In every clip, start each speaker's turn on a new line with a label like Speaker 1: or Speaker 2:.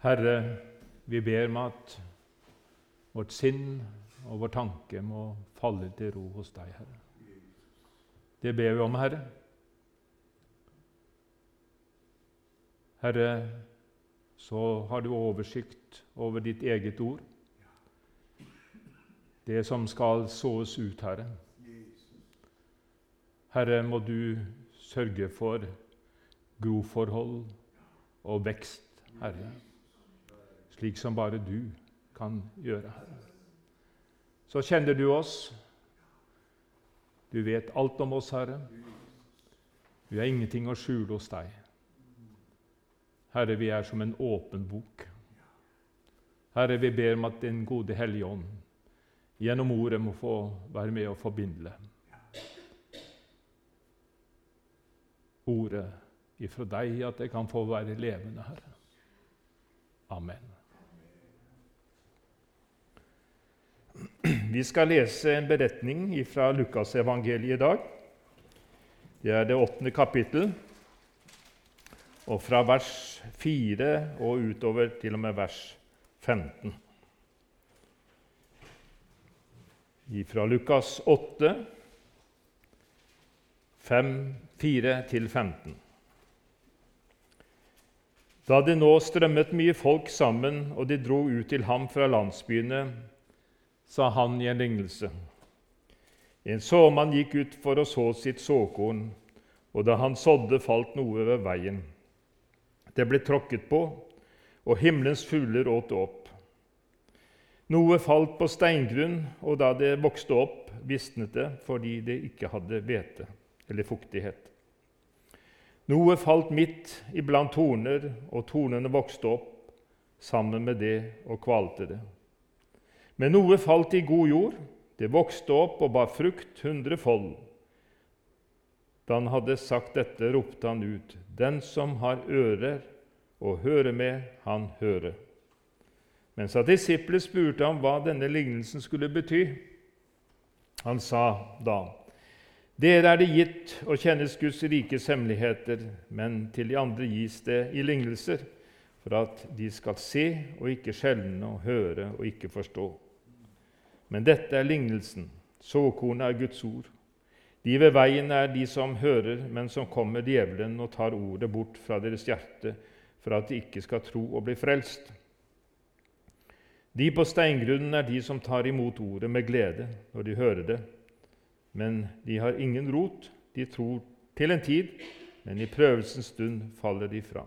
Speaker 1: Herre, vi ber om at vårt sinn og vår tanke må falle til ro hos deg, Herre. Det ber vi om, Herre. Herre, så har du oversikt over ditt eget ord, det som skal sås ut, Herre. Herre, må du sørge for groforhold og vekst, Herre slik som bare du kan gjøre. Så kjenner du oss. Du vet alt om oss, Herre. Vi har ingenting å skjule hos deg. Herre, vi er som en åpen bok. Herre, vi ber om at Din gode Hellige Ånd gjennom ordet må få være med og forbinde ordet ifra deg, at det kan få være levende, Herre. Amen. Vi skal lese en beretning fra Lukasevangeliet i dag. Det er det åttende kapittel, og fra vers 4 og utover til og med vers 15. Fra Lukas 8, 5, 4-15. Da det nå strømmet mye folk sammen, og de dro ut til ham fra landsbyene, sa han i en lignelse. En såmann gikk ut for å så sitt såkorn, og da han sådde, falt noe ved veien. Det ble tråkket på, og himmelens fugler åt det opp. Noe falt på steingrunn, og da det vokste opp, visnet det fordi det ikke hadde hvete eller fuktighet. Noe falt midt iblant torner, og tornene vokste opp sammen med det og kvalte det. Men noe falt i god jord, det vokste opp og bar frukt hundrefold. Da han hadde sagt dette, ropte han ut, Den som har ører å høre med, han hører. Mens at disiplet spurte ham hva denne lignelsen skulle bety. Han sa da, Dere er det gitt å kjennes Guds rikes hemmeligheter, men til de andre gis det i lignelser, for at de skal se og ikke skjelne, og høre og ikke forstå. Men dette er lignelsen. Såkornet er Guds ord. De ved veien er de som hører, men som kommer djevelen og tar ordet bort fra deres hjerte, for at de ikke skal tro og bli frelst. De på steingrunnen er de som tar imot ordet med glede når de hører det. Men de har ingen rot. De tror til en tid, men i prøvelsens stund faller de fra.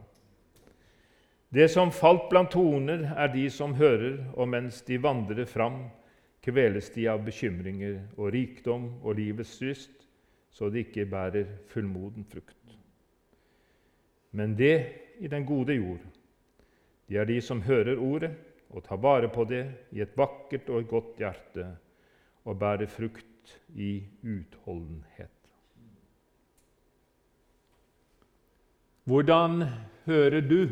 Speaker 1: Det som falt blant toner, er de som hører, og mens de vandrer fram, kveles de av bekymringer og rikdom og livets lyst, så de ikke bærer fullmoden frukt. Men det i den gode jord, de er de som hører ordet og tar vare på det i et vakkert og godt hjerte og bærer frukt i utholdenhet. Hvordan hører du?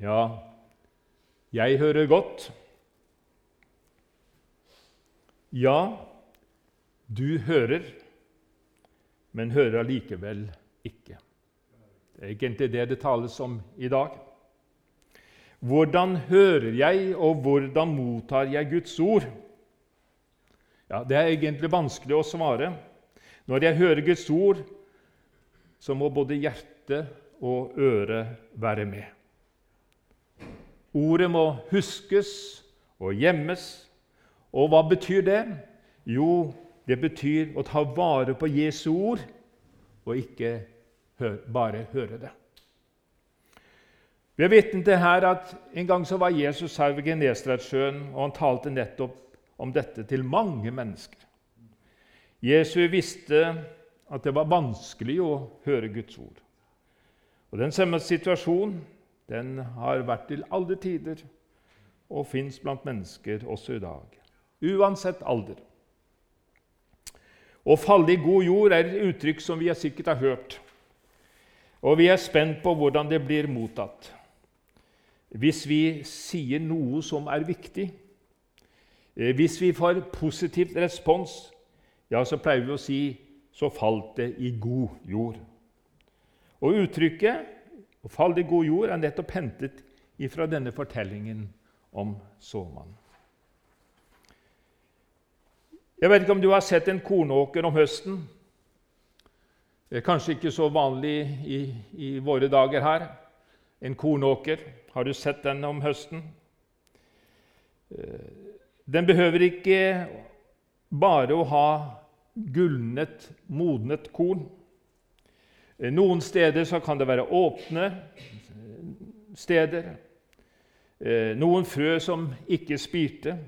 Speaker 1: Ja, jeg hører godt. Ja, du hører, men hører allikevel ikke. Det er egentlig det det tales om i dag. Hvordan hører jeg, og hvordan mottar jeg Guds ord? Ja, Det er egentlig vanskelig å svare. Når jeg hører Guds ord, så må både hjerte og øre være med. Ordet må huskes og gjemmes og hva betyr det? Jo, det betyr å ta vare på Jesu ord og ikke bare høre det. Vi er vitne til her at En gang så var Jesus her ved Genesaretsjøen, og han talte nettopp om dette til mange mennesker. Jesus visste at det var vanskelig å høre Guds ord. Og Den samme situasjonen den har vært til alle tider og fins blant mennesker også i dag uansett alder. Å falle i god jord er et uttrykk som vi sikkert har hørt, og vi er spent på hvordan det blir mottatt. Hvis vi sier noe som er viktig, eh, hvis vi får positivt respons, ja, så pleier vi å si 'så falt det i god jord'. Og Uttrykket 'å falle i god jord' er nettopp hentet ifra denne fortellingen om såmannen. Jeg vet ikke om du har sett en kornåker om høsten. Det er kanskje ikke så vanlig i, i våre dager her. En kornåker. Har du sett den om høsten? Eh, den behøver ikke bare å ha gulnet, modnet korn. Eh, noen steder så kan det være åpne steder. Eh, noen frø som ikke spirte.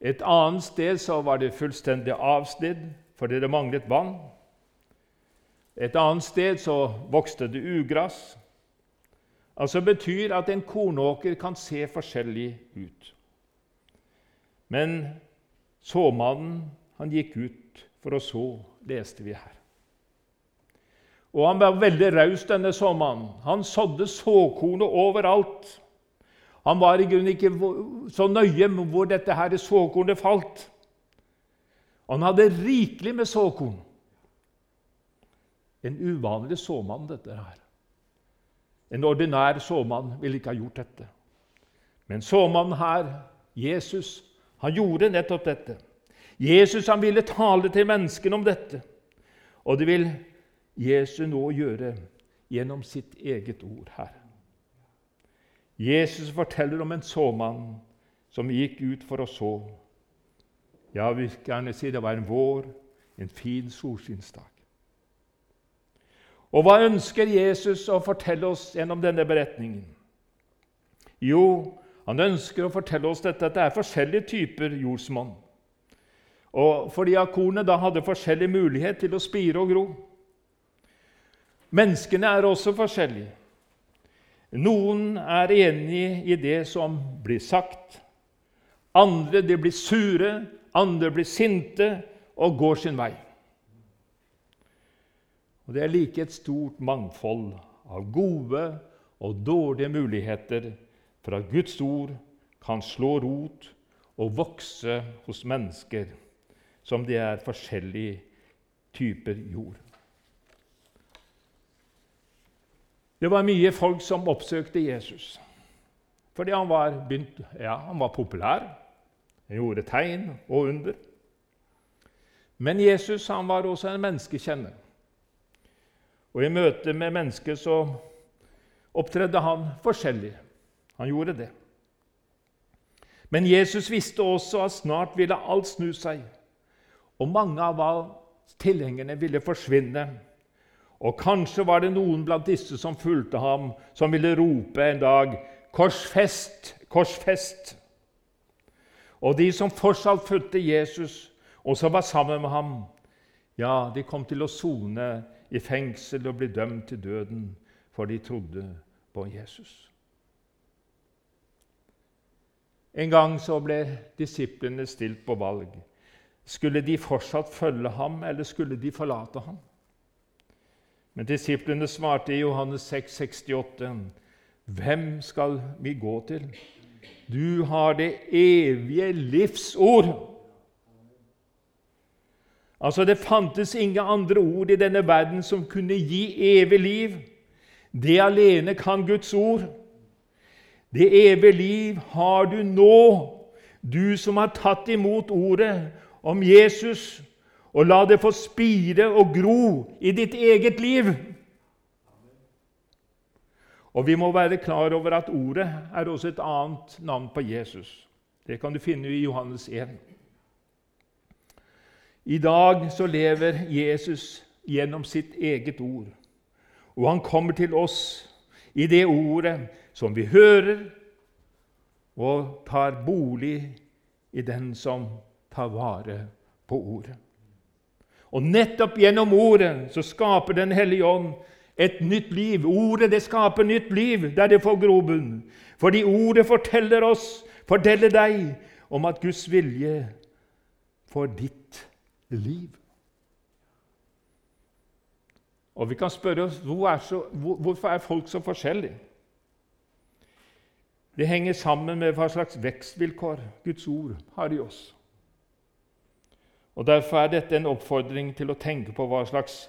Speaker 1: Et annet sted så var det fullstendig avsnitt fordi det manglet vann. Et annet sted så vokste det ugress. Altså betyr at en kornåker kan se forskjellig ut. Men såmannen, han gikk ut for å så, leste vi her. Og han var veldig raus, denne såmannen. Han sådde såkornet overalt. Han var i grunnen ikke så nøye med hvor dette her såkornet falt. Han hadde rikelig med såkorn. En uvanlig såmann, dette her. En ordinær såmann ville ikke ha gjort dette. Men såmannen her, Jesus, han gjorde nettopp dette. Jesus han ville tale til menneskene om dette. Og det vil Jesus nå gjøre gjennom sitt eget ord her. Jesus forteller om en såmann som gikk ut for å så. Ja, vi skal gjerne si det var en vår, en fin solskinnsdag. Og hva ønsker Jesus å fortelle oss gjennom denne beretningen? Jo, han ønsker å fortelle oss dette, at det er forskjellige typer jordsmonn. Og fordi kornet da hadde forskjellig mulighet til å spire og gro. Menneskene er også forskjellige. Noen er enig i det som blir sagt. Andre de blir sure, andre blir sinte og går sin vei. Og Det er like et stort mangfold av gode og dårlige muligheter for at Guds ord kan slå rot og vokse hos mennesker som det er forskjellige typer jord. Det var mye folk som oppsøkte Jesus fordi han var, begynt, ja, han var populær. Han gjorde tegn og under. Men Jesus han var også en menneskekjenner. Og I møte med mennesker så opptredde han forskjellig. Han gjorde det. Men Jesus visste også at snart ville alt snu seg, og mange av tilhengerne ville forsvinne og kanskje var det noen blant disse som fulgte ham, som ville rope en dag 'Korsfest! Korsfest!' Og de som fortsatt fulgte Jesus, og som var sammen med ham, ja, de kom til å sone i fengsel og bli dømt til døden, for de trodde på Jesus. En gang så ble disiplene stilt på valg. Skulle de fortsatt følge ham, eller skulle de forlate ham? Men disiplene svarte i Johannes 6, 68, Hvem skal vi gå til? Du har det evige livsord. Altså, Det fantes ingen andre ord i denne verden som kunne gi evig liv. Det alene kan Guds ord. Det evige liv har du nå, du som har tatt imot ordet om Jesus og la det få spire og gro i ditt eget liv. Og Vi må være klar over at ordet er også et annet navn på Jesus. Det kan du finne i Johannes 1. I dag så lever Jesus gjennom sitt eget ord, og han kommer til oss i det ordet som vi hører, og tar bolig i den som tar vare på ordet. Og nettopp gjennom Ordet så skaper Den hellige ånd et nytt liv. Ordet det skaper nytt liv der det får grobunn. Fordi Ordet forteller oss, forteller deg, om at Guds vilje for ditt liv. Og vi kan spørre oss hvor er så, hvor, hvorfor er folk så forskjellige. Det henger sammen med hva slags vekstvilkår Guds ord har i oss. Og Derfor er dette en oppfordring til å tenke på hva slags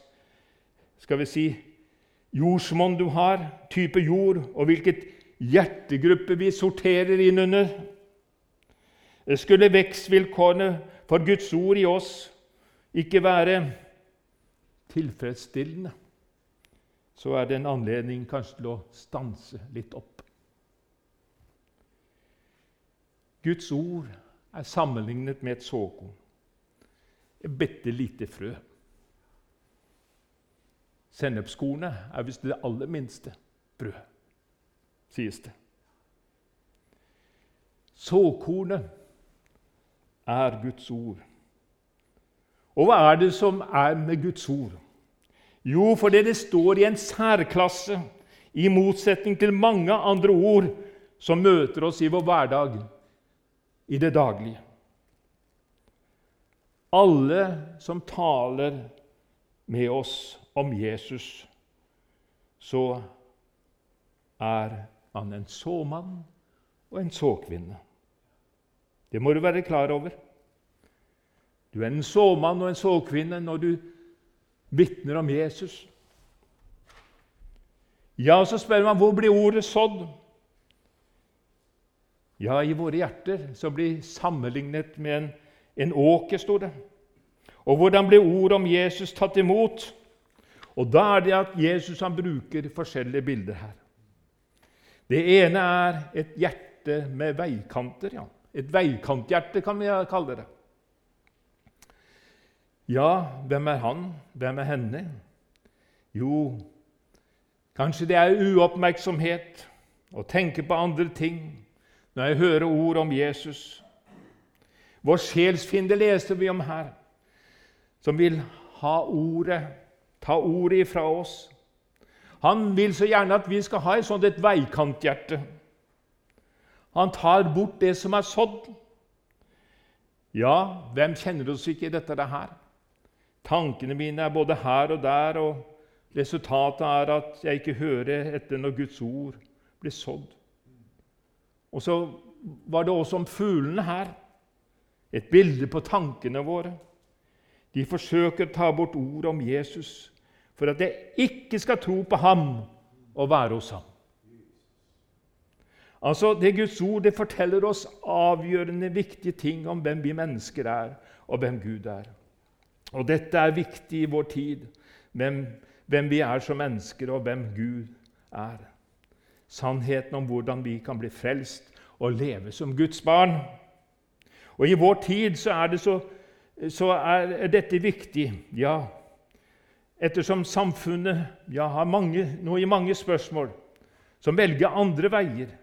Speaker 1: skal vi si, jordsmonn du har, type jord, og hvilket hjertegruppe vi sorterer inn under. Skulle vekstvilkårene for Guds ord i oss ikke være tilfredsstillende, så er det en anledning kanskje til å stanse litt opp. Guds ord er sammenlignet med et såkorn, et bitte lite frø. Sennepskornet er visst det aller minste brød, sies det. Såkornet er Guds ord. Og hva er det som er med Guds ord? Jo, fordi det står i en særklasse, i motsetning til mange andre ord som møter oss i vår hverdag, i det daglige. Alle som taler med oss om Jesus, så er han en såmann og en såkvinne. Det må du være klar over. Du er en såmann og en såkvinne når du vitner om Jesus. Ja, så spør man hvor blir ordet sådd? Ja, i våre hjerter så blir sammenlignet med en, en åker, sto det. Og hvordan blir ordet om Jesus tatt imot? Og Da er det at Jesus han bruker forskjellige bilder her. Det ene er et hjerte med veikanter. ja. Et veikanthjerte, kan vi kalle det. Ja, hvem er han? Hvem er henne? Jo, kanskje det er uoppmerksomhet å tenke på andre ting når jeg hører ord om Jesus. Vår sjelsfiende leser vi om her, som vil ha ordet, ta ordet ifra oss. Han vil så gjerne at vi skal ha et sånt et veikanthjerte. Han tar bort det som er sådd. Ja, hvem kjenner oss ikke i dette det her? Tankene mine er både her og der, og resultatet er at jeg ikke hører etter når Guds ord blir sådd. Og så var det også om fuglene her. Et bilde på tankene våre. De forsøker å ta bort ordet om Jesus for at jeg ikke skal tro på ham og være hos ham. Altså, Det Guds ord det forteller oss avgjørende viktige ting om hvem vi mennesker er, og hvem Gud er. Og dette er viktig i vår tid, hvem, hvem vi er som mennesker, og hvem Gud er. Sannheten om hvordan vi kan bli frelst og leve som Guds barn. Og I vår tid så er, så, så er dette viktig, ja, ettersom samfunnet ja, har mange, nå i mange spørsmål som velger andre veier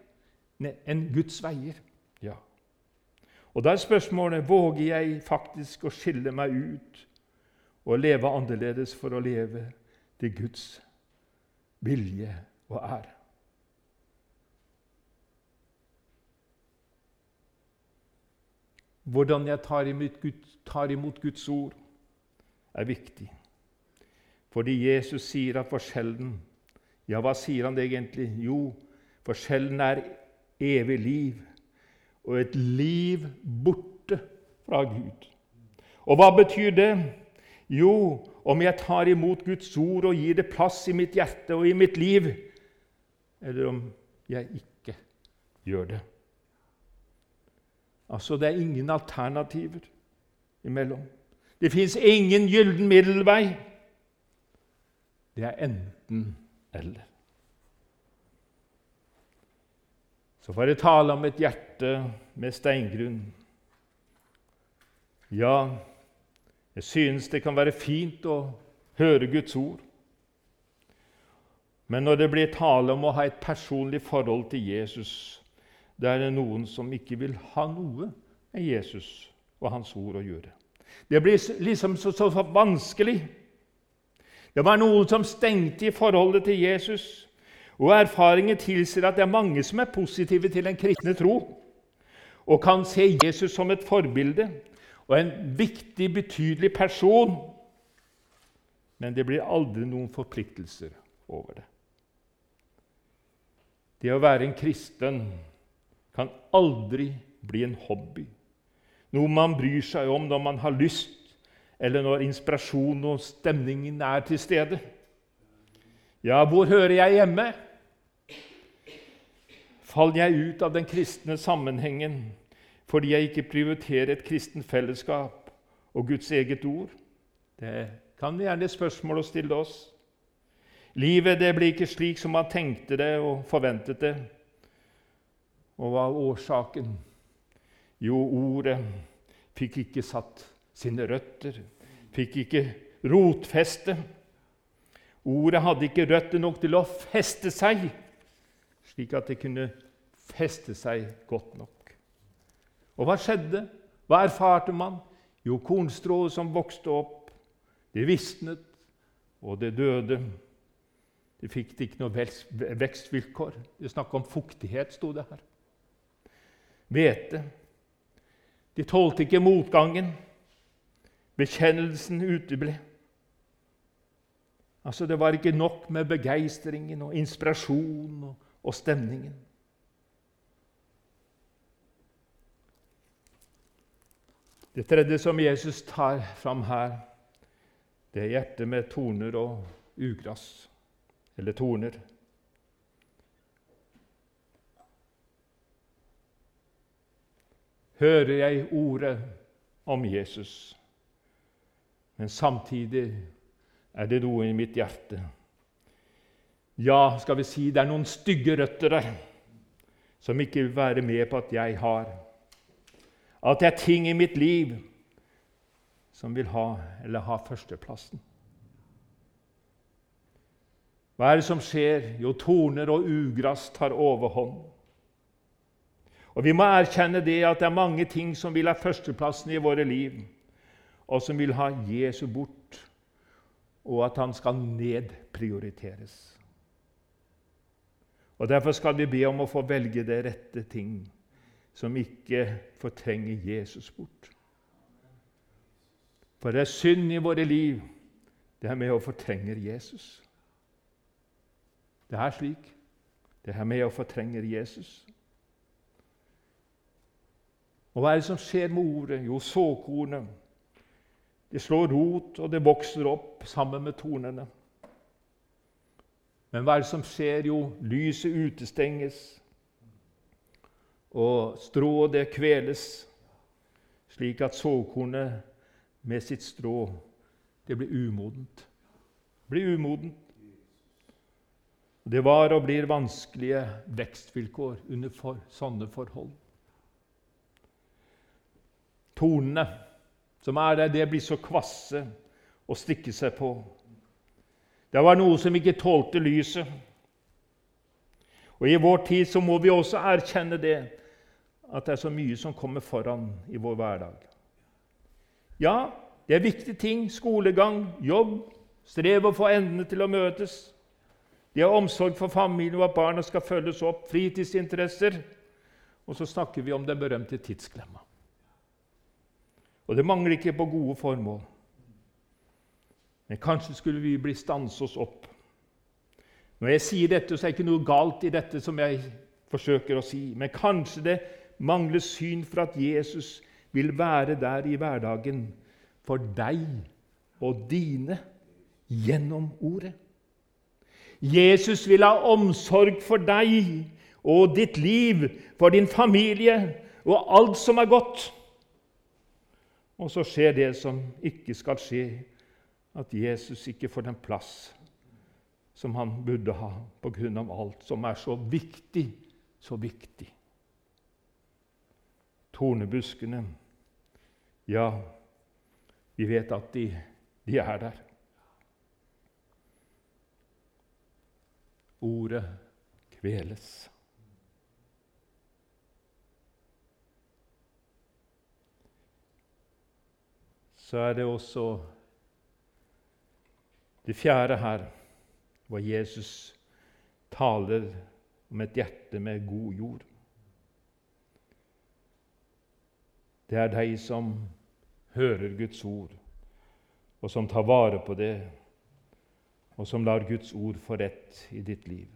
Speaker 1: enn Guds veier. Ja. Og Da er spørsmålet våger jeg faktisk å skille meg ut og leve annerledes for å leve til Guds vilje og ære. Hvordan jeg tar imot, Guds, tar imot Guds ord, er viktig. Fordi Jesus sier at forskjellen Ja, hva sier han egentlig? Jo, forskjellen er evig liv og et liv borte fra Gud. Og hva betyr det? Jo, om jeg tar imot Guds ord og gir det plass i mitt hjerte og i mitt liv, eller om jeg ikke gjør det. Altså, det er ingen alternativer imellom. Det fins ingen gyllen middelvei. Det er enten-eller. Så får jeg tale om et hjerte med steingrunn. Ja, jeg synes det kan være fint å høre Guds ord. Men når det blir tale om å ha et personlig forhold til Jesus, da er noen som ikke vil ha noe med Jesus og hans ord å gjøre. Det blir liksom så, så vanskelig. Det var noen som stengte i forholdet til Jesus. Og erfaringer tilsier at det er mange som er positive til en kristne tro og kan se Jesus som et forbilde og en viktig, betydelig person. Men det blir aldri noen forpliktelser over det. Det å være en kristen kan aldri bli en hobby, noe man bryr seg om når man har lyst, eller når inspirasjonen og stemningen er til stede. Ja, hvor hører jeg hjemme? Faller jeg ut av den kristne sammenhengen fordi jeg ikke prioriterer et kristent fellesskap og Guds eget ord? Det kan vi gjerne spørsmål å stille oss. Livet det blir ikke slik som man tenkte det og forventet det. Og hva er årsaken? Jo, ordet fikk ikke satt sine røtter, fikk ikke rotfeste. Ordet hadde ikke røtter nok til å feste seg, slik at det kunne feste seg godt nok. Og hva skjedde? Hva erfarte man? Jo, kornstrået som vokste opp, det visnet, og det døde. Det fikk ikke noe vekstvilkår. Det er snakk om fuktighet, sto det her. Hvete. De tålte ikke motgangen. Bekjennelsen uteble. Altså, Det var ikke nok med begeistringen og inspirasjonen og, og stemningen. Det tredje som Jesus tar fram her, det er hjertet med torner og ugras, eller torner. Hører jeg ordet om Jesus, men samtidig er det noe i mitt hjerte. Ja, skal vi si det er noen stygge røtter der som ikke vil være med på at jeg har. At det er ting i mitt liv som vil ha eller ha førsteplassen. Hva er det som skjer? Jo, torner og ugress tar overhånd. Og Vi må erkjenne det at det er mange ting som vil ha førsteplassen i våre liv, og som vil ha Jesu bort og at han skal nedprioriteres. Og Derfor skal vi be om å få velge det rette ting som ikke fortrenger Jesus bort. For det er synd i våre liv, det er med å fortrenge Jesus. Det er slik. Det er med å fortrenge Jesus. Og hva er det som skjer med ordet? Jo, såkornet det slår rot, og det vokser opp sammen med tornene. Men hva er det som skjer? Jo, lyset utestenges, og strået det kveles, slik at såkornet med sitt strå det blir umodent. Det blir umodent. Det var og blir vanskelige vekstvilkår under for, sånne forhold. Tornene som er der, det blir så kvasse å stikke seg på. Det var noe som ikke tålte lyset. Og I vår tid så må vi også erkjenne det, at det er så mye som kommer foran i vår hverdag. Ja, det er viktige ting. Skolegang, jobb, strev å få endene til å møtes. De har omsorg for familien og at barna skal følges opp, fritidsinteresser. Og så snakker vi om den berømte tidsklemma. Og det mangler ikke på gode formål. Men kanskje skulle vi bli stanse oss opp. Når jeg sier dette, så er det ikke noe galt i dette som jeg forsøker å si. Men kanskje det mangler syn for at Jesus vil være der i hverdagen for deg og dine gjennom ordet. Jesus vil ha omsorg for deg og ditt liv, for din familie og alt som er godt. Og så skjer det som ikke skal skje, at Jesus ikke får den plass som han burde ha av alt som er så viktig, så viktig. Tornebuskene, ja, vi vet at de, de er der. Ordet kveles. Så er det også det fjerde her, hvor Jesus taler om et hjerte med god jord. Det er de som hører Guds ord, og som tar vare på det, og som lar Guds ord få rett i ditt liv.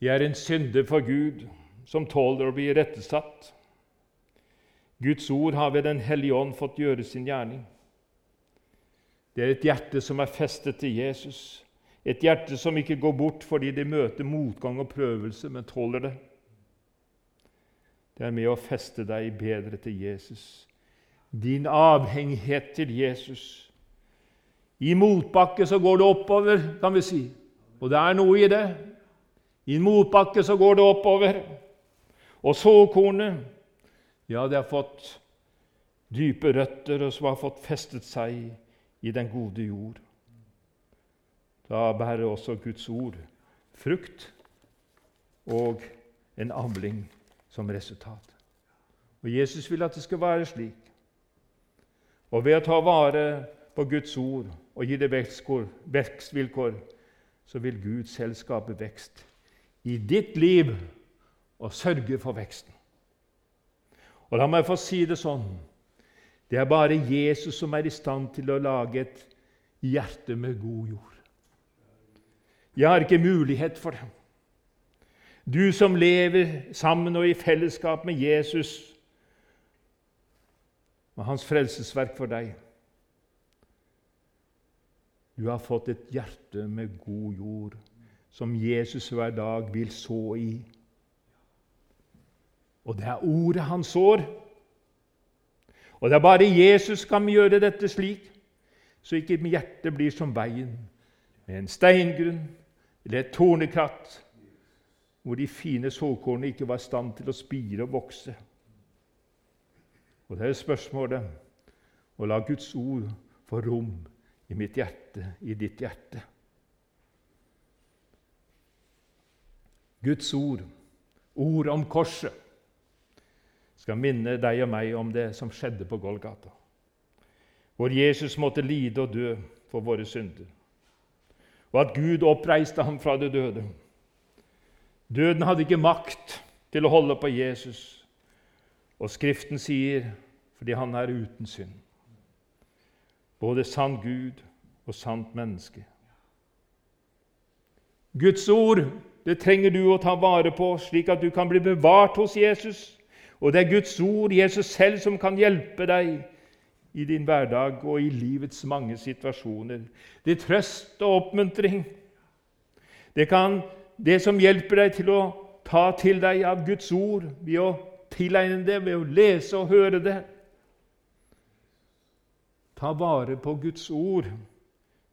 Speaker 1: Jeg er en synder for Gud som tåler å bli rettesatt. Guds ord har ved Den hellige ånd fått gjøre sin gjerning. Det er et hjerte som er festet til Jesus, Et hjerte som ikke går bort fordi det møter motgang og prøvelse, men tåler det. Det er med å feste deg bedre til Jesus. Din avhengighet til Jesus. I motbakke så går det oppover, kan vi si. Og det er noe i det. I motbakke så går det oppover. Og såkornet, ja, det har fått dype røtter, og som har fått festet seg i den gode jord. Da bærer også Guds ord frukt og en avling som resultat. Og Jesus vil at det skal være slik. Og ved å ta vare på Guds ord og gi det vekstvilkår, så vil Gud selv vekst i ditt liv og sørge for veksten. Og La meg få si det sånn det er bare Jesus som er i stand til å lage et hjerte med god jord. Jeg har ikke mulighet for det. Du som lever sammen og i fellesskap med Jesus og hans frelsesverk for deg Du har fått et hjerte med god jord som Jesus hver dag vil så i. Og det er ordet han sår. Og det er bare Jesus som kan gjøre dette slik, så ikke hjertet blir som veien, med en steingrunn eller et tornekratt, hvor de fine såkornene ikke var i stand til å spire og vokse. Og det er spørsmålet å la Guds ord få rom i mitt hjerte, i ditt hjerte. Guds ord, ord om korset, skal minne deg og meg om det som skjedde på Golgata, hvor Jesus måtte lide og dø for våre synder, og at Gud oppreiste ham fra det døde. Døden hadde ikke makt til å holde på Jesus, og Skriften sier fordi han er uten synd. Både sann Gud og sant menneske. Guds ord det trenger du å ta vare på, slik at du kan bli bevart hos Jesus. Og det er Guds ord, Jesus selv, som kan hjelpe deg i din hverdag og i livets mange situasjoner. Det er trøst og oppmuntring. Det, kan, det som hjelper deg til å ta til deg av Guds ord ved å tilegne det, ved å lese og høre det. Ta vare på Guds ord,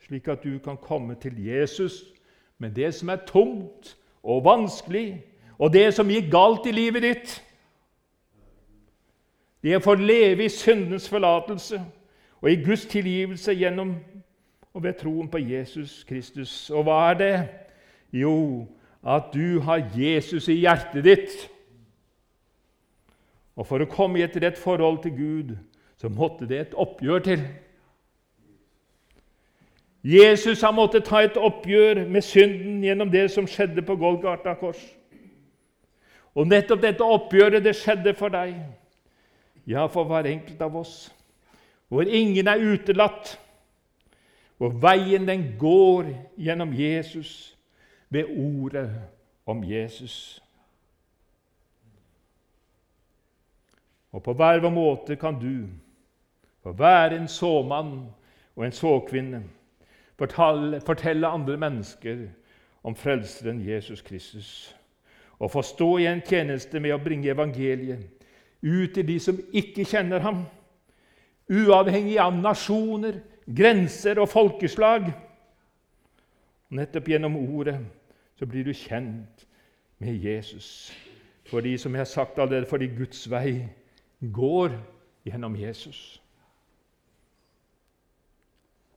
Speaker 1: slik at du kan komme til Jesus med det som er tungt og vanskelig, og det som gikk galt i livet ditt. Det å få leve i syndens forlatelse og i Guds tilgivelse gjennom og ved troen på Jesus Kristus. Og hva er det? Jo, at du har Jesus i hjertet ditt. Og for å komme i et rett forhold til Gud så måtte det et oppgjør til. Jesus har måttet ta et oppgjør med synden gjennom det som skjedde på Golgata kors. Og nettopp dette oppgjøret det skjedde for deg, ja, for hver enkelt av oss, hvor ingen er utelatt, hvor veien den går gjennom Jesus, ved ordet om Jesus. Og på hver vår måte kan du for være en såmann og en såkvinne fortelle, fortelle andre mennesker om Frelseren Jesus Kristus. Og få stå i en tjeneste med å bringe evangeliet ut til de som ikke kjenner ham, uavhengig av nasjoner, grenser og folkeslag. Nettopp gjennom ordet så blir du kjent med Jesus. Fordi, som jeg har sagt allerede, fordi Guds vei går gjennom Jesus.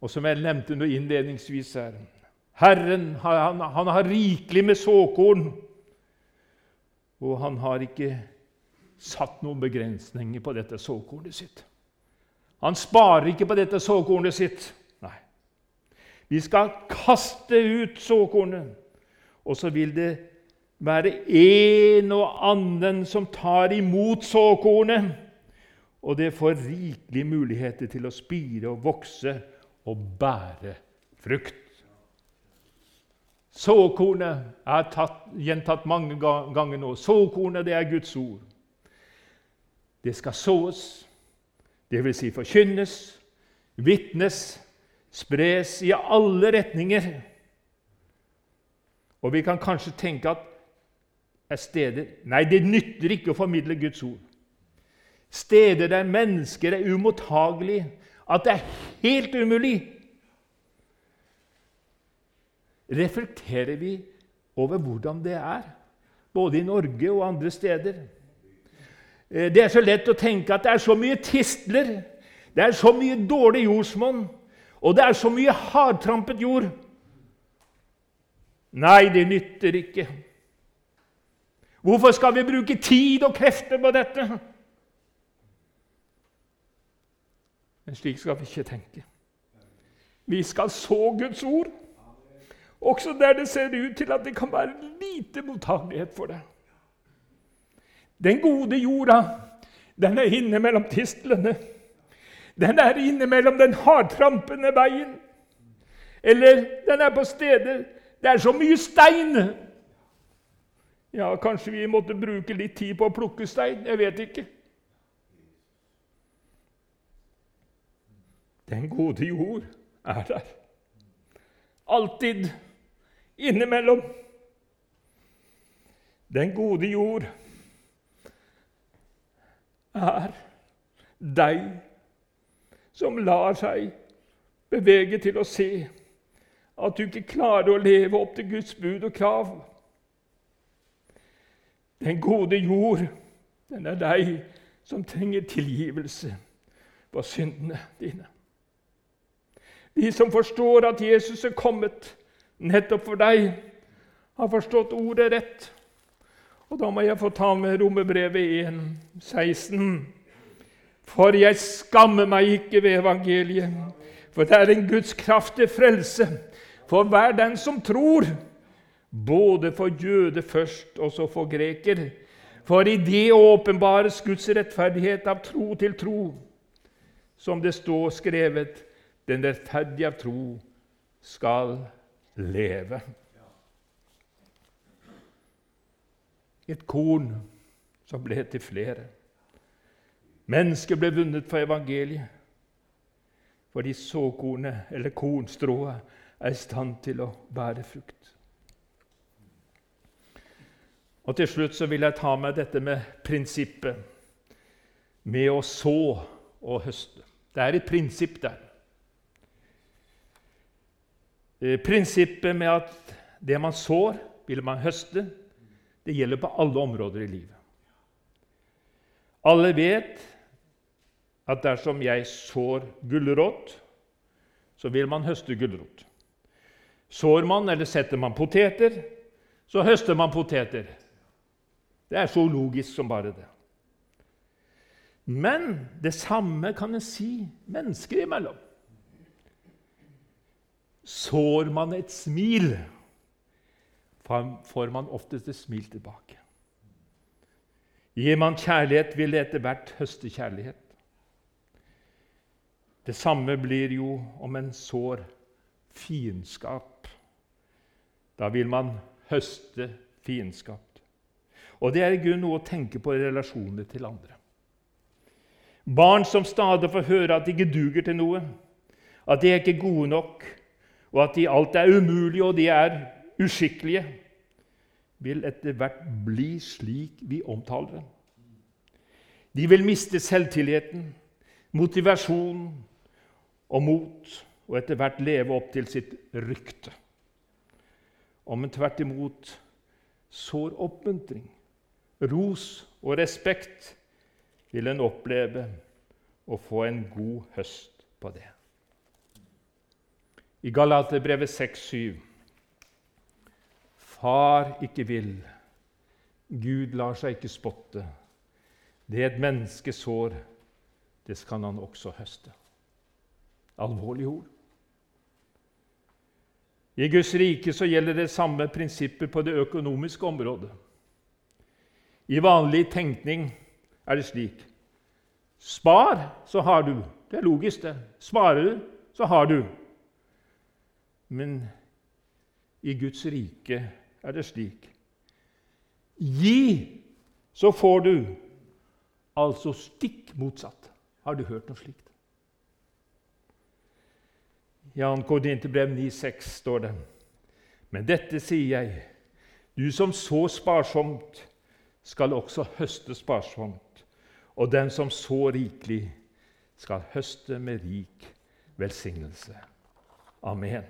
Speaker 1: Og som jeg nevnte noe innledningsvis her Herren han, han har rikelig med såkorn, og han har ikke satt noen begrensninger på dette såkornet sitt. Han sparer ikke på dette såkornet sitt. Nei. Vi skal kaste ut såkornet, og så vil det være en og annen som tar imot såkornet. Og det får rikelige muligheter til å spire og vokse og bære frukt. Såkornet er tatt, gjentatt mange ganger nå. Såkornet det er Guds ord. Det skal sås, dvs. Si forkynnes, vitnes, spres i alle retninger. Og vi kan kanskje tenke at er steder Nei, det nytter ikke å formidle Guds ord. Steder der mennesker er umottagelige, at det er helt umulig. Reflekterer vi over hvordan det er, både i Norge og andre steder? Eh, det er så lett å tenke at det er så mye tistler, det er så mye dårlig jordsmonn, og det er så mye hardtrampet jord. Nei, det nytter ikke. Hvorfor skal vi bruke tid og krefter på dette? Men slik skal vi ikke tenke. Vi skal så Guds ord, også der det ser ut til at det kan være lite mottagelighet for det. Den gode jorda, den er inne mellom tistlene. Den er inne mellom den hardtrampende veien. Eller den er på steder det er så mye stein! Ja, kanskje vi måtte bruke litt tid på å plukke stein. Jeg vet ikke. Den gode jord er der. Alltid innimellom. Den gode jord er deg som lar seg bevege til å se at du ikke klarer å leve opp til Guds bud og krav. Den gode jord, den er deg som trenger tilgivelse for syndene dine. De som forstår at Jesus er kommet nettopp for deg, har forstått ordet rett. Og da må jeg få ta med Romerbrevet 1, 16. For jeg skammer meg ikke ved evangeliet, for det er en Guds kraft til frelse for hver den som tror, både for jøde først og så for greker. For i det åpenbares Guds rettferdighet av tro til tro. Som det står skrevet, den rettferdige av tro skal leve. Et korn som ble til flere. Mennesker ble vunnet for evangeliet fordi såkornet, eller kornstrået, er i stand til å bære frukt. Og Til slutt så vil jeg ta med dette med prinsippet med å så og høste. Det er et prinsipp der. Eh, prinsippet med at det man sår, vil man høste. Det gjelder på alle områder i livet. Alle vet at dersom jeg sår gulrot, så vil man høste gulrot. Sår man eller setter man poteter, så høster man poteter. Det er så logisk som bare det. Men det samme kan en si mennesker imellom. Sår man et smil, får man oftest et smil tilbake. Gir man kjærlighet, vil det etter hvert høste kjærlighet. Det samme blir jo om en sår fiendskap. Da vil man høste fiendskap. Og det er i grunnen noe å tenke på i relasjoner til andre. Barn som stadig får høre at de ikke duger til noe, at de er ikke gode nok, og at de alt er umulig og de er uskikkelige, vil etter hvert bli slik vi omtaler dem. De vil miste selvtilliten, motivasjon og mot, og etter hvert leve opp til sitt rykte om en tvert imot sår oppmuntring, ros og respekt, vil en oppleve å få en god høst på det. I Galaterbrevet 6,7.: Far ikke vil, Gud lar seg ikke spotte. Det et menneske sår, det skal han også høste. Alvorlige ord. I Guds rike så gjelder det samme prinsipper på det økonomiske området. I vanlig tenkning er det slik Spar, så har du. Det er logisk, det. Sparer du, så har du. Men i Guds rike er det slik Gi, så får du. Altså stikk motsatt. Har du hørt noe slikt? I 2. Korinterbrev 9,6 står det.: Men dette sier jeg, Du som så sparsomt, skal også høste sparsomt. Og den som så rikelig, skal høste med rik velsignelse. Amen.